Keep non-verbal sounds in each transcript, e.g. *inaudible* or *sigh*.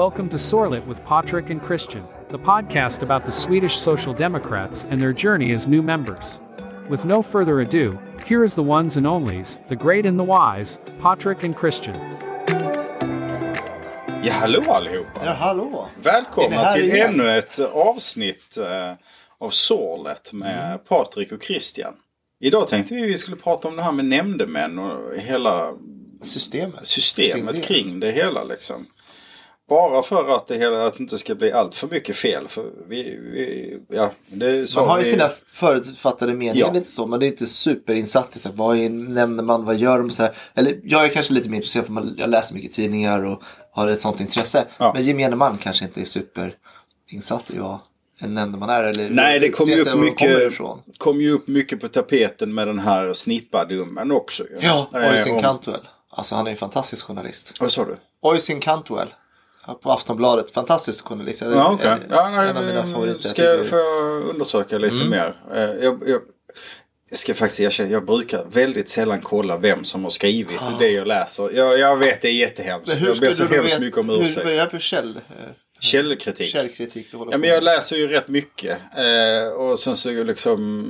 Welcome to Sorlet with Patrick and Christian, the podcast about the Swedish Social Democrats and their journey as new members. With no further ado, here is the ones and onlys, the great and the wise, Patrick and Christian. Ja, hallå allihopa! Ja, hallå! Är ni Välkomna här till igen? ännu ett avsnitt eh, av Sorlet med Mm. Patrik och Christian. Idag tänkte vi att vi skulle prata om det här med nämndemän och hela Systemet. systemet Kring kring det. det, hela. Liksom. Bara för att det hela att det inte ska bli allt för mycket fel. För vi, vi, ja, Man har ju vi, sina förutfattade meningar Ja. lite så. Men det är inte superinsatt i så här, vad är en nämndeman, vad gör de? Så här. Eller jag är kanske lite mer intresserad för man, jag läser mycket tidningar och har ett sånt intresse. Ja. Men gemene man kanske inte är superinsatt i vad en nämndeman är. Eller Nej, det kom ju, upp mycket, kom ju upp mycket på tapeten med den här snippadomen också. ju. Ja, Eh, Oisin om- Cantwell. Alltså han är en fantastisk journalist. Vad sa du? Oisin Cantwell. På Aftonbladet. Fantastisk journalist. Jag- Ja, en- Ja, nej, en av mina favoriter. Jag Ska tycker- får jag undersöka lite Mm. mer. Eh, Jag, jag, jag ska faktiskt erkänna, jag brukar väldigt sällan kolla vem som har skrivit det jag läser. Jag, jag vet det är jättehemskt. Men hur Jag ber så du hemskt veta- mycket om hur- Vad är ursäkt. det här för käll? eh, Källkritik. Källkritik håller Ja, men jag läser ju rätt mycket. Eh, och sen så liksom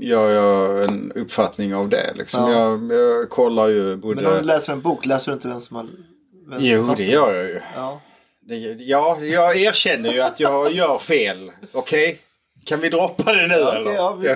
gör jag en uppfattning av det. Liksom. Ja. Jag, jag kollar ju både... Men om du läser en bok, läser du inte vem som har... Jo, det gör jag ju. Ja. Det, ja, jag erkänner ju att jag gör fel. Okej? Kan vi droppa det nu Ja, eller? ja, vi-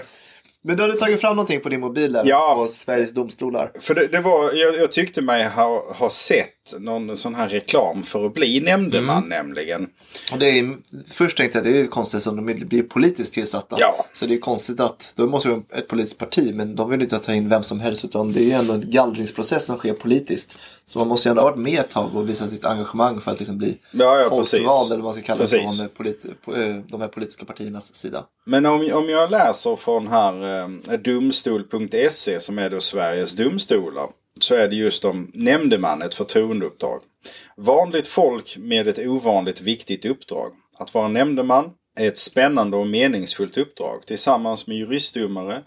Men då har du tagit fram någonting på din mobil där? Ja. På Sveriges domstolar? För det, det var, jag, jag tyckte mig ha, ha sett någon sån här reklam för att bli nämndeman Mm. nämligen. Och det är, först tänkte jag att det är konstigt som de blir politiskt tillsatta. Ja. Så det är konstigt att, då måste det vara ett politiskt parti, men de vill inte ta in vem som helst utan det är ju ändå en gallringsprocess som sker politiskt. Så man måste ju ändå ha varit med ett tag och visa sitt engagemang för att liksom bli Ja, ja, folkvald eller vad man ska kalla det Precis. från politi- på, eh, de här politiska partiernas sida. Men om, om jag läser från här eh, domstol.se som är då Sveriges domstolar. Så är det just om nämndeman ett förtroendeuppdrag. Vanligt folk med ett ovanligt viktigt uppdrag. Att vara nämndeman är ett spännande och meningsfullt uppdrag. Tillsammans med juristdomare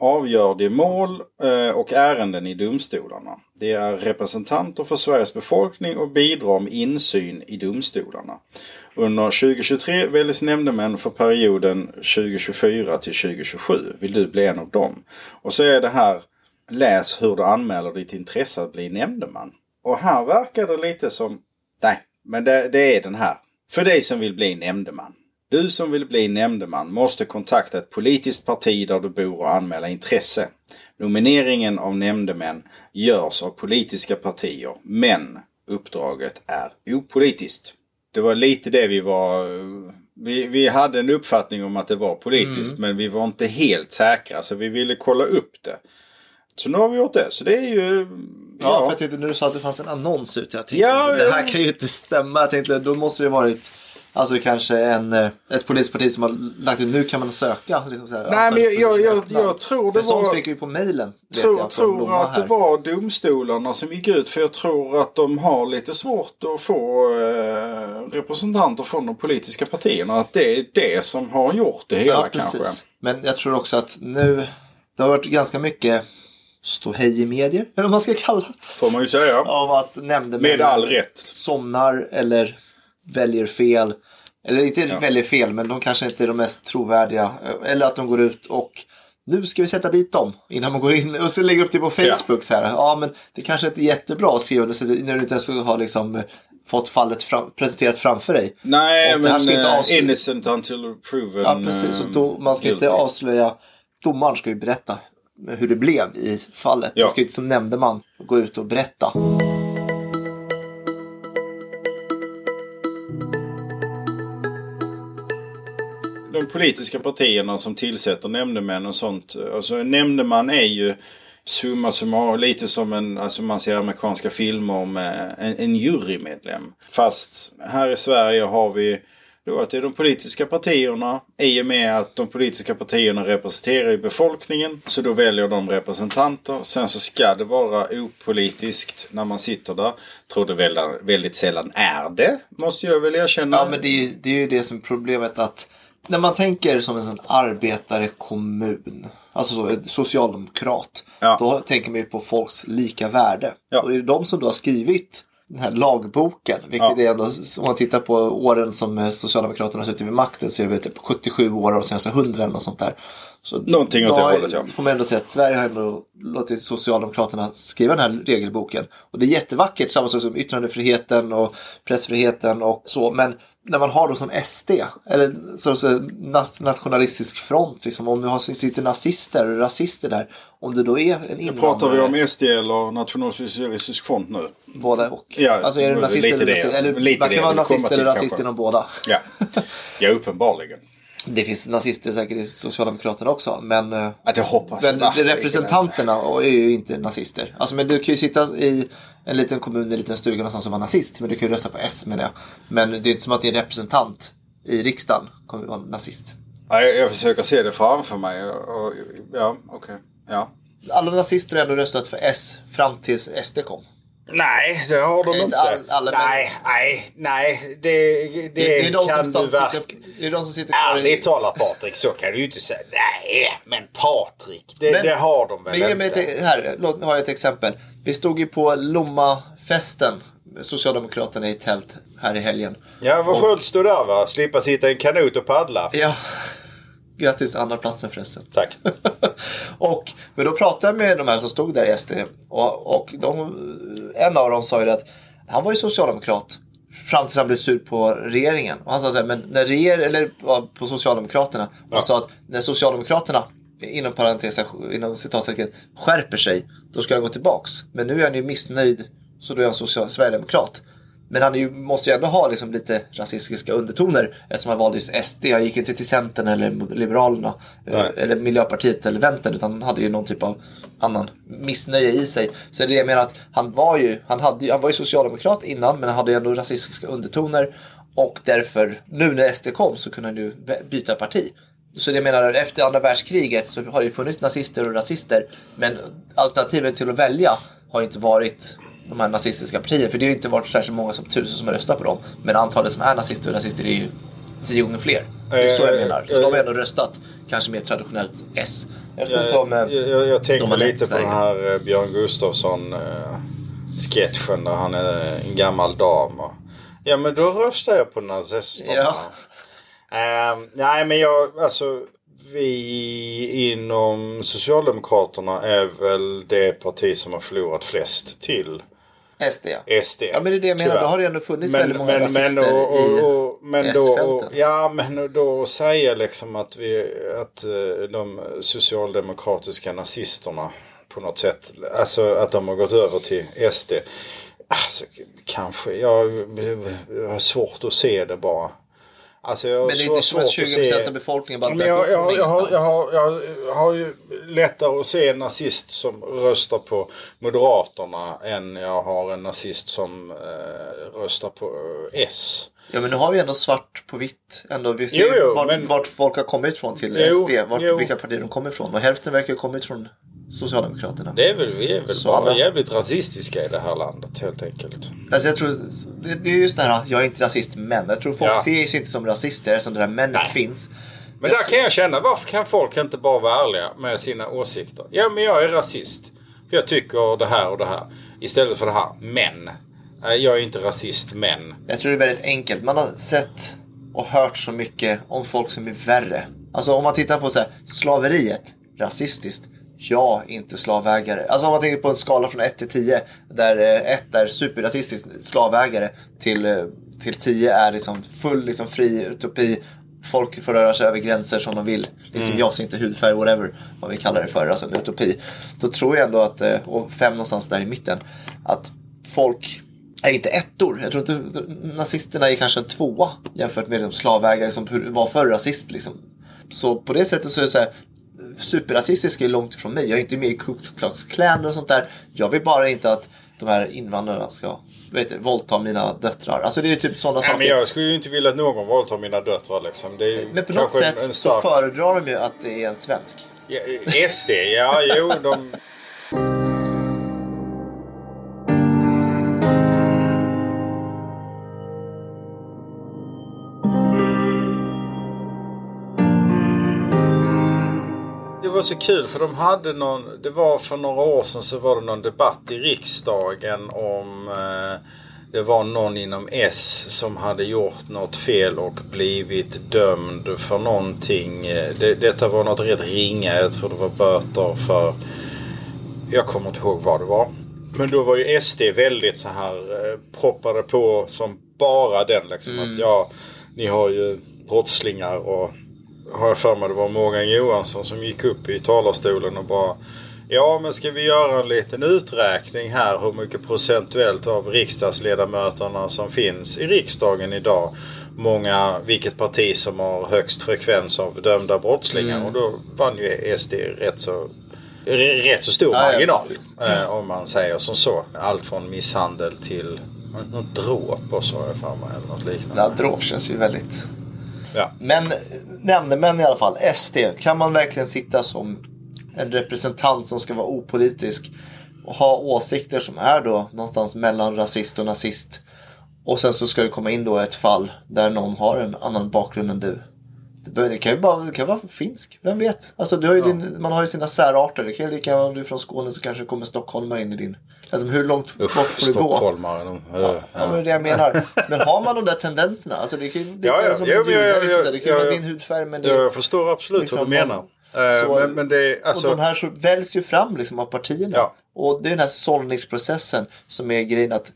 avgör de mål eh, och ärenden i domstolarna. Det är representanter för Sveriges befolkning och bidrar med insyn i domstolarna. Under 2023 väljs nämndemän för perioden 2024 till 2027. Vill du bli en av dem? Och så är det här Läs hur du anmäler ditt intresse att bli nämndeman. Och här verkar det lite som Nej, men det, det är den här. För dig som vill bli nämndeman. Du som vill bli nämndeman måste kontakta ett politiskt parti där du bor och anmäla intresse. Nomineringen av nämndemän görs av politiska partier, men uppdraget är opolitiskt. Det var lite det vi var... Vi, vi hade en uppfattning om att det var politiskt, men vi var inte helt säkra, så vi ville kolla upp det. Så nu har vi gjort det, så det är ju... Ja, för jag tänkte när du sa att det fanns en annons ute. Jag tänkte, Ja, det här ja. kan ju inte stämma. Jag tänkte, då måste det varit Alltså kanske en, eh, ett politiskt parti som har lagt ut, nu kan man söka. Liksom så här, Nej, alltså, men jag, jag, precis, jag, öppna. jag tror det För sånt var... fick vi på mejlen. tror, jag, tror Blomma att det var domstolarna som gick ut för jag tror att de har lite svårt att få eh, representanter från de politiska partierna. Att det är det som har gjort det hela Ja, kanske. precis. Men jag tror också att nu, det har varit ganska mycket ståhej i medier, eller vad man ska kalla det. Får man ju säga. Av att nämndemän Med all rätt. somnar eller väljer fel. Eller inte Ja. väljer fel, men de kanske inte är de mest trovärdiga. Eller att de går ut och nu ska vi sätta dit dem innan man går in och så lägger upp det på Facebook så här. Ja, men det kanske inte är jättebra att skriva när du inte ens har liksom eh, fått fallet fram, presenterat framför dig. Nej, Och men eh, avsluta- innocent until proven Ja, precis. Och då, man ska guilty. inte avslöja. Domaren ska ju berätta hur det blev i fallet. Ja. Du ska ju inte som nämndeman gå ut och berätta. de politiska partierna som tillsätter nämndemän och sånt. Alltså en nämndeman är ju summa summarum lite som en, alltså man ser amerikanska filmer med en, en jurymedlem. Fast här i Sverige har vi då att det är de politiska partierna. I och med att de politiska partierna representerar befolkningen. Så då väljer de representanter. Sen så ska det vara opolitiskt när man sitter där. Tror det väldigt, väldigt sällan är det. Måste jag väl erkänna. Ja, men det är, ju, det är ju det som är problemet att när man tänker som en sån arbetare kommun, alltså så, socialdemokrat, Ja. då tänker man ju på folks lika värde. Ja. Och är det de som då har skrivit den här lagboken. Vilket Ja. är ändå, om man tittar på åren som Socialdemokraterna har suttit vid makten så är det typ 77 år och sen så 100 eller något sånt där. Så Någonting åt det hållet, ja. får man ändå säga att Sverige har ändå låtit Socialdemokraterna skriva den här regelboken. Och det är jättevackert, samma sak som yttrandefriheten och pressfriheten och så. Men när man har då som SD, eller så, nationalistisk front, liksom, om du har, sitter nazister och rasister där, om det då är en invandrare, Pratar vi om SD eller Nationalsocialistisk front nu? båda och. Ja, alltså är det nazist lite eller det. rasist? Eller Lite man det kan vara nazist eller rasist inom båda. Ja, *laughs* ja uppenbarligen. Det finns nazister säkert i Socialdemokraterna också, men, eh, Ja, det hoppas men jag representanterna är ju inte nazister. Alltså, men du kan ju sitta i en liten kommun, i en liten stuga någonstans som var nazist, men du kan ju rösta på S med det. Men det är inte som att din representant i riksdagen kommer att vara nazist. Ja, jag, jag försöker se det framför mig. Och, och, ja, okej. Ja. Alla nazister har ändå röstat för S fram tills SD kom. Nej, det har de Inte all- alla, men- nej, nej, nej. Det, det, Det, är de kan som du sitter, verkligen... det är de som sitter kvar Ärligt talat Patrik, så kan du ju inte säga. Nej, men Patrik, det, Men- det har de väl Men inte. ett, här, låt mig ha ett exempel. Vi stod ju på Lommafesten, Socialdemokraterna i tält här i helgen. Ja, vad skönt stå där va? Slippa sitta i en kanot och paddla. Ja, grattis till andra platsen förresten. Tack. *laughs* och, men då pratade jag med de här som stod där i SD och, och de, en av dem sa ju att han var ju socialdemokrat fram tills han blev sur på regeringen. Och han sa så här, men när reger, eller på Socialdemokraterna, Ja. sa att när Socialdemokraterna inom parentes, inom citattecken, skärper sig, då ska han gå tillbaks. Men nu är han ju missnöjd, så då är han social, sverigedemokrat. Men han ju, måste ju ändå ha liksom lite rasistiska undertoner eftersom han valde just SD. Han gick inte till Centern eller Liberalerna eh, Nej. eller Miljöpartiet eller Vänstern utan han hade ju någon typ av annan missnöje i sig. Så det är det jag menar att han var ju, han, hade, ju- han var ju socialdemokrat innan men han hade ju ändå rasistiska undertoner och därför, nu när SD kom så kunde han ju byta parti. Så det menar, efter andra världskriget så har det ju funnits nazister och rasister men alternativet till att välja har ju inte varit de här nazistiska partierna. För det har ju inte varit särskilt många som tusen som har röstat på dem. Men antalet som är nazister och rasister är ju tio gånger fler. Det är så jag Eh, menar. Så eh, de har ändå röstat kanske mer traditionellt S. Eftersom, Jag, eh, jag, jag, jag tänker lite på den här Björn Gustafsson sketchen där han är en gammal dam. Och, ja men då röstar jag på nazisterna. Ja. Ehm, nej men jag, alltså vi inom Socialdemokraterna är väl det parti som har förlorat flest till SD ja. SD. Ja men det är det jag menar. Då har det ändå funnits väldigt många rasister men, och, i och, och, men då, och, S-fälten. Ja, men då säga liksom att, vi, att eh, de socialdemokratiska nazisterna på något sätt, alltså att de har gått över till SD. Alltså kanske, jag, jag har svårt att se det bara. Alltså, Men det är inte som att svårt 20% se- av befolkningen bara men jag, jag, jag, har, jag, har, jag har ju lättare att se en nazist som röstar på Moderaterna än jag har en nazist som eh, röstar på eh, S. Ja men nu har vi ändå svart på vitt. Ändå, vi ser Jo, jo, vart, men- vart folk har kommit från till Jo, SD. Vart, jo. vilka partier de kommer ifrån. Och hälften verkar ha kommit från Socialdemokraterna. Det är väl, vi är väl Så bara alla- jävligt rasistiska i det här landet helt enkelt. Alltså jag tror, det, det är just det här, jag är inte rasist men. Jag tror folk Ja. ser sig inte som rasister eftersom det där männet finns. Men där kan jag känna, varför kan folk inte bara vara ärliga med sina åsikter? Ja, men jag är rasist. För jag tycker det här och det här. Istället för det här, men. Eh, Jag är inte rasist, men. Jag tror det är väldigt enkelt. Man har sett och hört så mycket om folk som är värre. Alltså om man tittar på så här, slaveriet, rasistiskt. Ja, inte slavägare. Alltså om man tänker på en skala från 1 till 10. Där 1 är superrasistiskt slavägare till, eh, till 10 är liksom full liksom, fri utopi. Folk får röra sig över gränser som de vill. Liksom jag ser inte hudfärg, whatever vad vi kallar det för, alltså en utopi. Då tror jag ändå att, eh, och fem någonstans där i mitten, att folk är inte ettor. Jag tror inte nazisterna är kanske en tvåa jämfört med de slavägare som var för rasist. Liksom. Så på det sättet så är det så här, superrasistiska är långt ifrån mig. Jag är inte med i Ku Klux Klan och sånt där. Jag vill bara inte att de här invandrarna ska vet våldta mina döttrar. Alltså det är typ sådana saker. men jag skulle ju inte vilja att någon våldtar mina döttrar liksom. Men på något sätt en så stark- föredrar de ju att det är en svensk. Ja, SD, ja jo de... *laughs* var så kul för de hade någon, det var för några år sedan så var det någon debatt i riksdagen om eh, det var någon inom S som hade gjort något fel och blivit dömd för någonting. Det, detta var något rätt ringa. Jag tror det var böter för... Jag kommer inte ihåg vad det var. Men då var ju SD väldigt så här eh, proppade på som bara den liksom. Att ja, ni har ju brottslingar och har jag för mig det var Morgan Johansson som gick upp i talarstolen och bara Ja men ska vi göra en liten uträkning här hur mycket procentuellt av riksdagsledamöterna som finns i riksdagen idag. Många, vilket parti som har högst frekvens av dömda brottslingar och då vann ju SD rätt så rätt så stor Ja, ja, marginal. precis. eh, om man säger som så. Allt från misshandel till något dråp och så har jag för mig. Eller något liknande. Ja, dråp känns ju väldigt... Ja. Men nämndemän i alla fall, SD, kan man verkligen sitta som en representant som ska vara opolitisk och ha åsikter som är då någonstans mellan rasist och nazist. Och sen så ska det komma in då ett fall där någon har en annan bakgrund än du. Det kan ju bara det kan vara finsk, vem vet? Alltså, du har ju din, man har ju sina särarter. Det kan ju lika om du är från Skåne så kanske kommer stockholmare in i din. Alltså hur långt Usch, bort får du gå? stockholmare. De, Ja, men det är det jag menar. *laughs* Men har man de där tendenserna, alltså det kan ju det Ja, ja. som judar, jag- liksom, det kan jag- vara din hudfärg men det Jag förstår absolut liksom, vad du menar. Eh, så- men, men det alltså... Och de här så väljs ju fram liksom av partierna. Ja. Och det är den här sållningsprocessen som är grejen att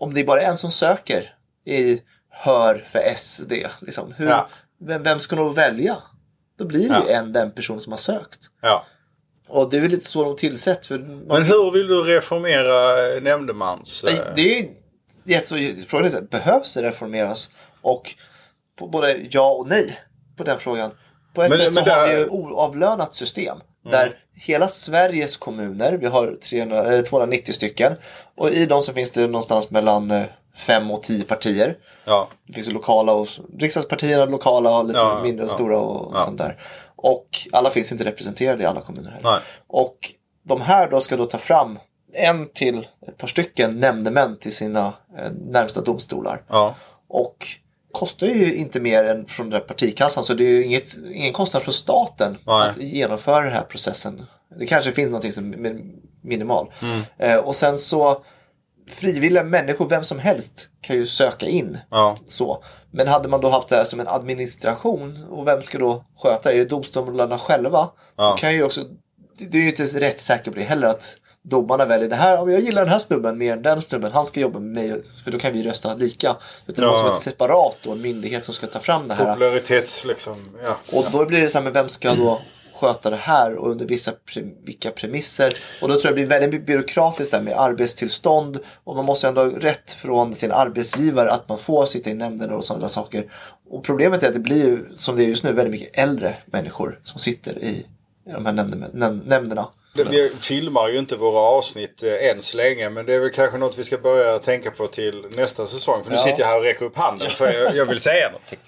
om det är bara en som söker i hör för SD, liksom, hur, Ja. Vem, vem ska de välja? Då blir det ju Ja. en den person som har sökt. ja. Och det är väl lite så de tillsätts. För man Men hur vill du reformera eh, nämndemans... eh, Det, det är ju frågan är behövs det reformeras? Och på både ja och nej på den frågan. På ett Men- sätt så men har där- vi ju oavlönat system. Där hela Sveriges kommuner, vi har 300, eh, 290 stycken. Och i dem så finns det någonstans mellan 5 och 10 partier. Ja. Det finns ju lokala och riksdagspartierna, lokala och lite Ja, mindre och ja, stora och sånt där. Och alla finns inte representerade i alla kommuner heller. Nej. Och de här då ska då ta fram en till ett par stycken nämndemän till sina eh, närmsta domstolar. Och kostar ju inte mer än från den partikassan så det är ju inget, ingen kostnad från staten Nej. att genomföra den här processen. Det kanske finns någonting som är minimal. Mm. Eh, och sen så frivilliga människor, vem som helst kan ju söka in. Ja. Så. Men hade man då haft det här som en administration och vem ska då sköta det? Är det domstolarna själva? Ja. Då kan ju också, det är ju inte rätt säkert på det heller att domarna väljer det här. Om jag gillar den här snubben mer än den snubben, han ska jobba med mig för då kan vi rösta lika. Utan det Ja. måste vara ett separat då, en myndighet som ska ta fram det här. Popularitets liksom. Ja. Och då blir det så här, men vem ska då sköta det här och under vissa pre- vilka premisser? Och då tror jag det blir väldigt byråkratiskt där med arbetstillstånd och man måste ändå ha rätt från sin arbetsgivare att man får sitta i nämnden och sådana saker. Och problemet är att det blir ju, som det är just nu, väldigt mycket äldre människor som sitter i, de här nämnderna. Vi filmar ju inte våra avsnitt eh, än så länge men det är väl kanske något vi ska börja tänka på till nästa säsong. För nu Ja. sitter jag här och räcker upp handen för jag, jag vill säga någonting.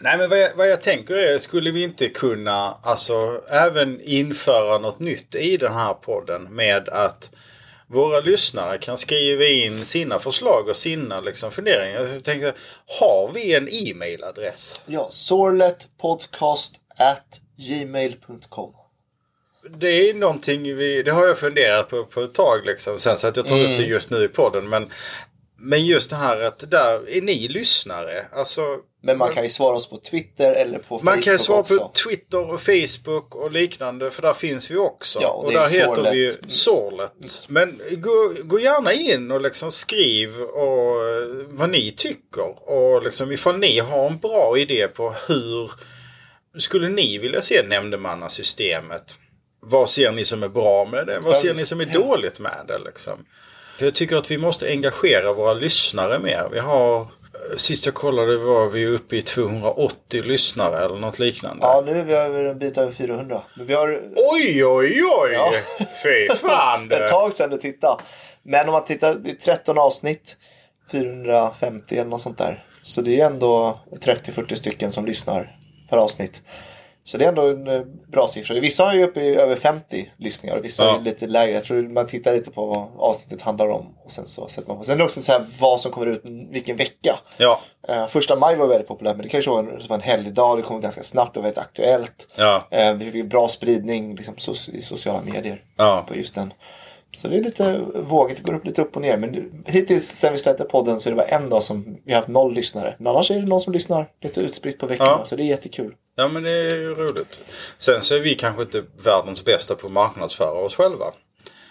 Nej men vad jag, vad jag tänker är, skulle vi inte kunna alltså även införa något nytt i den här podden med att våra lyssnare kan skriva in sina förslag och sina liksom, funderingar. Jag tänkte, har vi en e-mailadress? Ja, sorletpodcast at gmail.com Det är någonting vi, det har jag funderat på på ett tag liksom. Sen så att jag tar upp det just nu i podden. Men, men just det här att där är ni lyssnare. Alltså, Men man kan ju svara oss på Twitter eller på Facebook man kan svara också. på Twitter och Facebook och liknande. För där finns vi också. Ja, och och där heter vi ju Sorlet. Men gå, gå gärna in och liksom skriv och, vad ni tycker. Och liksom ifall ni har en bra idé på hur skulle ni vilja se nämndemannasystemet? Vad ser ni som är bra med det? Vad ser ni som är dåligt med det? Liksom? För Jag tycker att vi måste engagera våra lyssnare mer. Vi har, eh, sist jag kollade var vi uppe i 280 lyssnare eller något liknande. Ja, nu är vi över en bit över 400. Men vi har Oj, oj, oj! Ja. Fy fan! *laughs* ett tag sedan du tittade. Men om man tittar, det är 13 avsnitt. 450 eller något sånt där. Så det är ändå 30-40 stycken som lyssnar per avsnitt. Så det är ändå en eh, bra siffra. Vissa har ju uppe i över 50 lyssningar och vissa Ja. är lite lägre. Jag tror man tittar lite på vad avsnittet handlar om. Och sen så sätter man på. Sen är det också så här vad som kommer ut vilken vecka. Ja, Eh, första maj var väldigt populärt men det kanske var en, var en helgdag. Det kom ganska snabbt och väldigt aktuellt. ja, Eh, vi fick bra spridning liksom, so- i sociala medier ja. på just den Så det är lite vågigt, det går upp lite upp och ner. Men hittills sen vi släppte podden så är det bara en dag som vi har haft noll lyssnare. Men annars är det någon som lyssnar lite utspritt på veckorna. Ja. Så det är jättekul. Ja men det är ju roligt. Sen så är vi kanske inte världens bästa på att marknadsföra oss själva.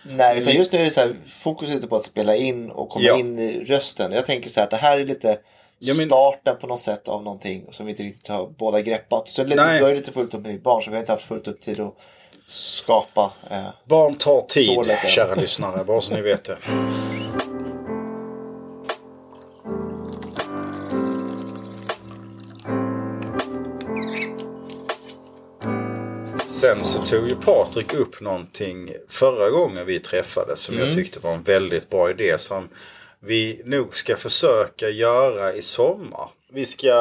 Nej, utan just nu är det så här, fokus lite på att spela in och komma Ja. in i rösten. Jag tänker så här att det här är lite Ja, men- starten på något sätt av någonting som vi inte riktigt har båda greppat. Så det är lite, lite fullt upp med ditt barn så vi har inte haft fullt upp tid att skapa. Eh, Barn tar tid, kära lyssnare, bara så ni vet det. *laughs* Sen så tog ju Patrik upp någonting förra gången vi träffades som jag tyckte var en väldigt bra idé som vi nog ska försöka göra i sommar. Vi ska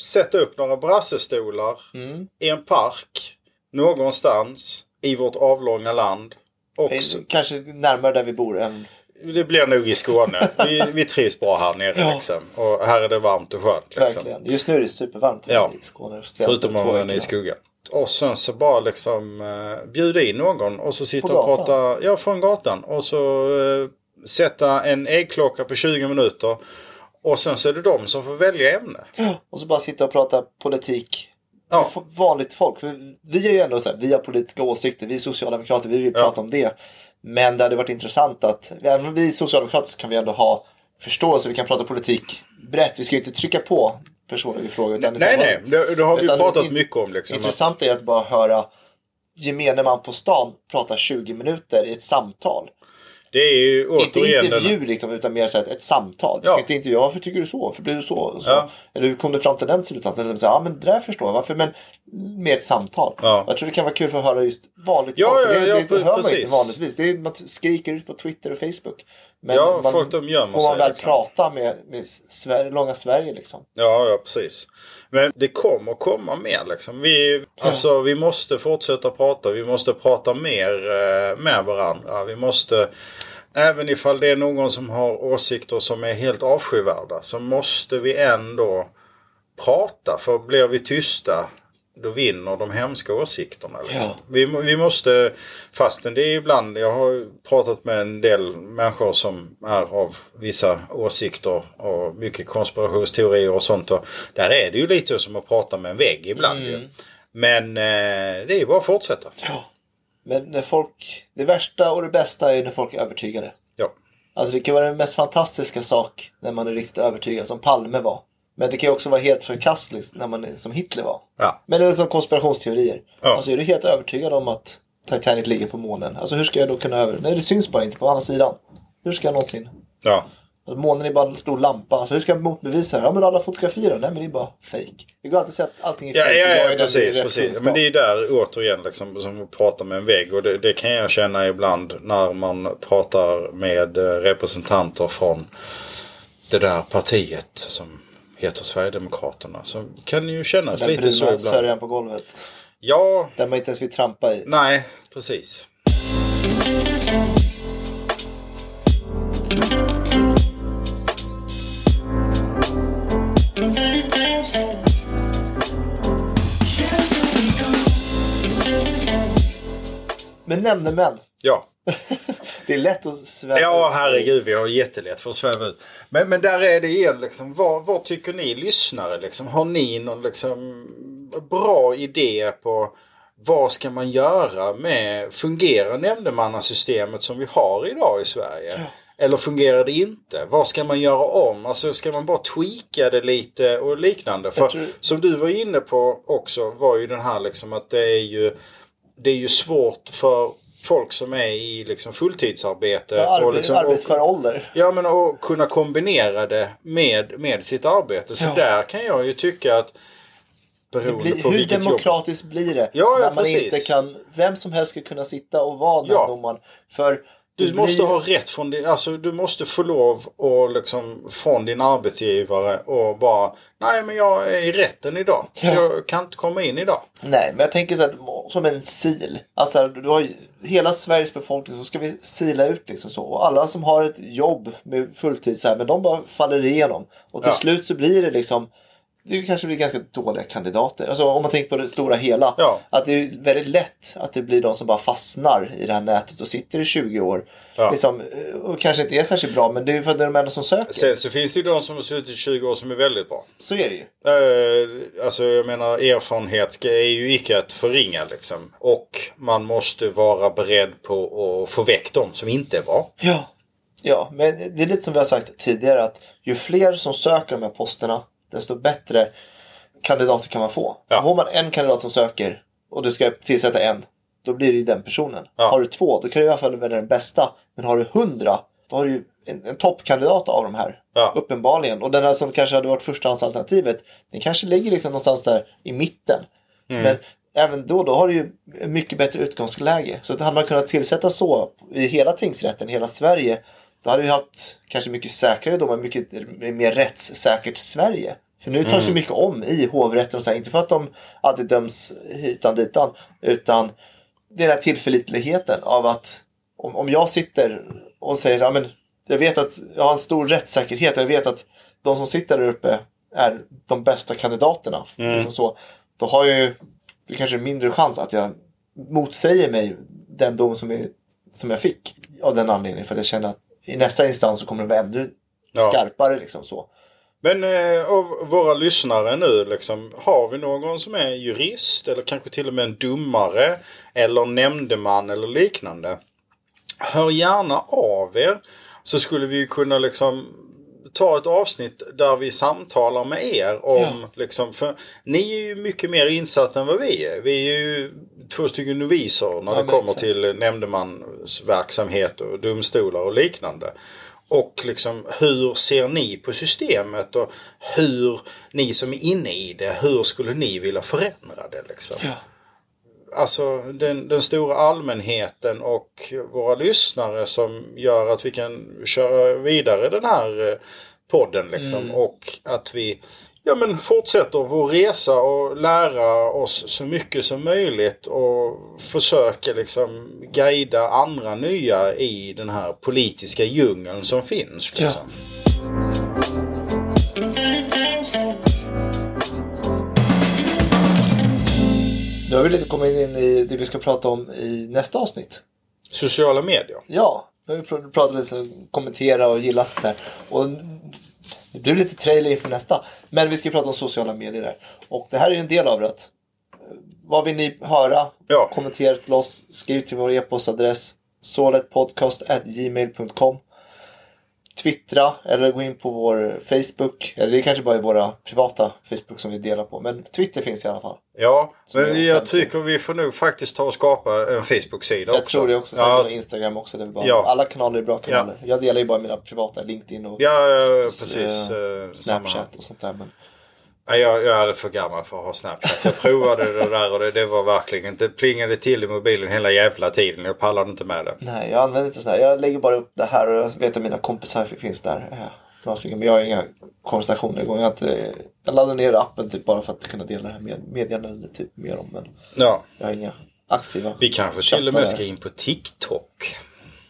sätta upp några brassestolar mm. i en park någonstans i vårt avlånga land. Och Kanske närmare där vi bor än... det blir nog i Skåne. Vi, vi trivs bra här nere Ja. liksom. Och här är det varmt och skönt. Liksom. Verkligen. Just nu är det supervarmt Ja. i Skåne. Förutom om man är i skuggan. Och sen så bara liksom eh, bjuda in någon och så sitta och prata. Ja, från gatan. Och så eh, sätta en äggklocka på 20 minuter. Och sen så är det de som får välja ämne. Och så bara sitta och prata politik. Ja. Vanligt folk. Vi är ju ändå så här, vi har politiska åsikter, vi är socialdemokrater, vi vill Ja. prata om det. Men det hade varit intressant att, även om vi är socialdemokrater så kan vi ändå ha förståelse, vi kan prata politik brett. Vi ska ju inte trycka på personer vi frågar. Utan Nej, nej. Det, det har vi pratat mycket om. Liksom, Intressant är att bara höra gemene man på stan prata 20 minuter i ett samtal. Det är ju Inte återigen den- intervju liksom, utan mer så ett, samtal. Du Ja. ska inte intervjua, varför tycker du så? Varför blir du så? Så. Ja. Eller hur kom du fram till den slutsatsen? Här, Ja men det där förstår jag, varför? Men med ett samtal. Ja. Jag tror det kan vara kul för att höra just vanligt Ja, folk. ja, det, ja, det hör man precis. inte vanligtvis. Det är, man skriker ut på Twitter och Facebook. Men Ja, man, folk, de gömmer får sig, man väl liksom. prata med, med Sverige, långa Sverige liksom. Ja, ja precis. Men det kommer komma mer liksom. Vi, alltså, vi måste fortsätta prata. Vi måste prata mer eh, med varandra. Vi måste, även ifall det är någon som har åsikter som är helt avskyvärda, så måste vi ändå prata. För blir vi tysta, då vinner de hemska åsikterna. Liksom. Ja. Vi, vi måste, fastän det är ibland, jag har pratat med en del människor som är av vissa åsikter och mycket konspirationsteorier och sånt. Och där är det ju lite som att prata med en vägg ibland Mm. Men eh, det är ju bara att fortsätta. Ja. Men när folk, det värsta och det bästa är när folk är övertygade. Ja. Alltså det kan vara den mest fantastiska sak när man är riktigt övertygad, som Palme var. Men det kan också vara helt förkastligt när man är som Hitler var. Ja. Men det är som konspirationsteorier. Ja. Alltså är du helt övertygad om att Titanic ligger på månen? Alltså hur ska jag då kunna över... Nej det syns bara inte på andra sidan. Hur ska jag någonsin... ja. Alltså, månen är bara en stor lampa. Alltså hur ska jag motbevisa det? Ja men alla fotografier då? Nej men det är bara fake. Det går alltid att säga att allting är Ja, fake. ja, ja den precis. precis. Men det är där återigen liksom, som att prata med en vägg. Och det, det kan jag känna ibland när man pratar med eh, representanter från det där partiet som heter Sverigedemokraterna. Så kan det ju kännas Den lite så bruna ibland. sörjan på golvet. Ja, Där man inte ens vill trampa i. nej, precis. Men nämndemän. Ja. *laughs* Det är lätt att sväva Ja, herregud. Vi har jättelätt för att sväva ut. Men, men där är det igen liksom. Vad, vad tycker ni lyssnare liksom? Har ni någon liksom bra idé på vad ska man göra med fungerar nämndemannasystemet som vi har idag i Sverige? Eller fungerar det inte? Vad ska man göra om? Alltså ska man bara tweaka det lite och liknande? För tror- som du var inne på också var ju den här liksom att det är ju det är ju svårt för folk som är i liksom fulltidsarbete. Ja, arbe- och liksom, arbetsför ålder. Ja men att kunna kombinera det med, med sitt arbete. Så Ja. där kan jag ju tycka att beroende blir, hur vilket jobb. demokratiskt blir det? Ja, ja, när man precis. inte kan, vem som helst ska kunna sitta och vara Ja. nämndeman. För Du måste ha rätt från din, alltså du måste få lov och liksom från din arbetsgivare och bara Nej men jag är i rätten idag. Ja. Jag kan inte komma in idag. Nej, men jag tänker så här, som en sil. Alltså, du har hela Sveriges befolkning så ska vi sila ut liksom så. Och alla som har ett jobb med fulltid så här, men de bara faller igenom. Och till Ja. slut så blir det liksom det kanske blir ganska dåliga kandidater. Alltså om man tänker på det stora hela. Ja. Att det är väldigt lätt att det blir de som bara fastnar i det här nätet och sitter i 20 år. Ja. Liksom, och kanske inte är särskilt bra men det är för att det är de enda som söker. Sen så finns det ju de som har suttit i 20 år som är väldigt bra. Så är det ju. Eh, alltså jag menar erfarenhet är ju icke att förringa liksom. Och man måste vara beredd på att få väck de som inte är bra. Ja. Ja, men det är lite som vi har sagt tidigare att ju fler som söker de här posterna desto bättre kandidater kan man få. Ja. Får man en kandidat som söker och du ska tillsätta en, då blir det ju den personen. Ja. Har du två, då kan du i alla fall välja den bästa. Men har du hundra, då har du ju en, en toppkandidat av de här. Ja. Uppenbarligen. Och den här som kanske hade varit förstahandsalternativet, den kanske ligger liksom någonstans där i mitten. Mm. Men även då, då har du ju mycket bättre utgångsläge. Så att hade man kunnat tillsätta så i hela tingsrätten, hela Sverige, då hade vi haft kanske mycket säkrare domar, mycket mer rättssäkert Sverige. För nu tas ju mycket om i hovrätten, och så här, inte för att de alltid döms hitan ditan, utan det är den här tillförlitligheten av att om, om jag sitter och säger så här, men jag vet att jag har en stor rättssäkerhet, jag vet att de som sitter där uppe är de bästa kandidaterna. Liksom så, då har jag ju det kanske mindre chans att jag motsäger mig den dom som, är, som jag fick. Av den anledningen. För att jag känner att i nästa instans så kommer det vara ännu Ja. skarpare. Liksom så. Men eh, av våra lyssnare nu liksom, har vi någon som är jurist eller kanske till och med en domare eller nämndeman eller liknande. Hör gärna av er så skulle vi kunna liksom ta ett avsnitt där vi samtalar med er om Ja. liksom, för ni är ju mycket mer insatta än vad vi är. Vi är ju två stycken noviser när Ja, det kommer exakt. till nämndemansverksamhet och domstolar och liknande. Och liksom hur ser ni på systemet och hur ni som är inne i det, hur skulle ni vilja förändra det liksom? Ja. Alltså den, den stora allmänheten och våra lyssnare som gör att vi kan köra vidare den här eh, podden liksom. Och att vi ja, men fortsätter vår resa och lära oss så mycket som möjligt och försöker liksom guida andra nya i den här politiska djungeln som finns. Liksom. Nu har vi lite kommit in i det vi ska prata om i nästa avsnitt. Sociala medier. Ja, nu har vi pr- pratat lite kommentera och gilla sånt där. Och det blir lite trailer inför nästa. Men vi ska prata om sociala medier där. Och det här är ju en del av det. eh, Vad vill ni höra? Ja. Kommentera till oss. Skriv till vår e-postadress. soletpodcast.gmail.com Twittra eller gå in på vår Facebook. Eller det är kanske bara är våra privata Facebook som vi delar på. Men Twitter finns i alla fall. Ja, Som men jag tycker vi får nog faktiskt ta och skapa en Facebook-sida Jag också. tror det också. Ja, Sen Instagram också. Det är bra. Ja. Alla kanaler är bra kanaler. Jag delar ju bara mina privata LinkedIn och Ja, precis. eh, eh, samma. Snapchat och sånt där. Men Nej, jag, jag är för gammal för att ha Snapchat. Jag provade det där och det, det var verkligen inte plingade till i mobilen hela jävla tiden. Jag pallade inte med det. nej, jag använder inte sådär. Jag lägger bara upp det här och jag vet att mina kompisar finns där. Men jag har inga konversationer igång. Jag, inte, jag laddar ner appen typ bara för att kunna dela det här med meddelanden typ med dem. Men Ja, jag har inga aktiva vi kanske till och med ska in på TikTok.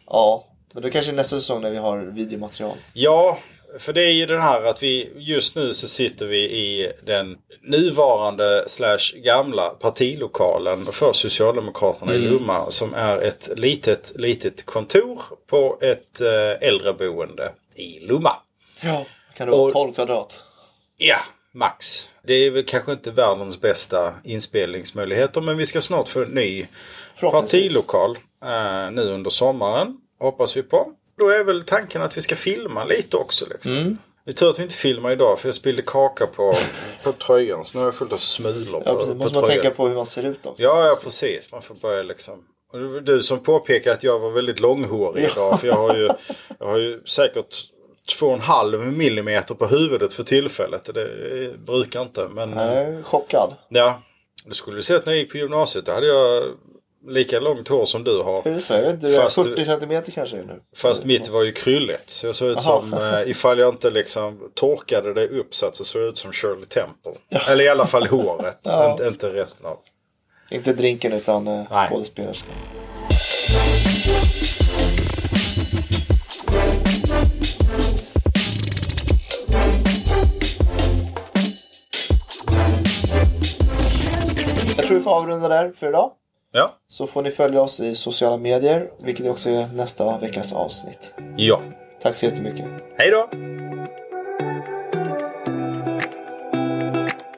Ja, men det kanske är nästa säsong när vi har videomaterial. Ja, för det är ju den här att vi just nu så sitter vi i den nuvarande slash gamla partilokalen för Socialdemokraterna i Lomma som är ett litet, litet kontor på ett eh, äldreboende i Lomma. Ja. Kan du ha Och- 12 kvadrat? Ja, max. Det är väl kanske inte världens bästa inspelningsmöjligheter men vi ska snart få en ny partilokal eh, nu under sommaren. Hoppas vi på. Då är väl tanken att vi ska filma lite också. Liksom. Mm. Det är tur att vi inte filmar idag för jag spillde kaka på, på tröjan. Så nu har jag fullt av smulor på, Ja, precis. på Måste man tröjan. tänka på hur man ser ut också. Ja, ja, precis. Man får börja liksom. Och du som påpekade att jag var väldigt långhårig idag. För jag har ju, jag har ju säkert två och en halv millimeter på huvudet för tillfället. Det brukar inte. Men är chockad. ja, du skulle sett när jag gick på gymnasiet. Då hade jag lika långt hår som du har. Hur så? Jag du är Fast- 40 centimeter kanske nu. Fast mitt var ju krylligt. Så jag såg ut Jaha. som, eh, ifall jag inte liksom torkade det uppsatt så såg jag ut som Shirley Temple. Eller i alla fall håret. *laughs* Ja. inte, inte resten av. Inte drinken utan eh, skådespelerskan. jag tror vi får avrunda där för idag. Ja. Så får ni följa oss i sociala medier, vilket också är nästa veckas avsnitt. Ja. Tack så jättemycket. Hej då!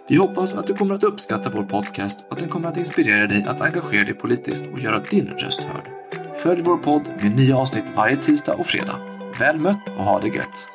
Vi hoppas att du kommer att uppskatta vår podcast och att den kommer att inspirera dig att engagera dig politiskt och göra din röst hörd. Följ vår podd med nya avsnitt varje tisdag och fredag. Väl mött och ha det gött!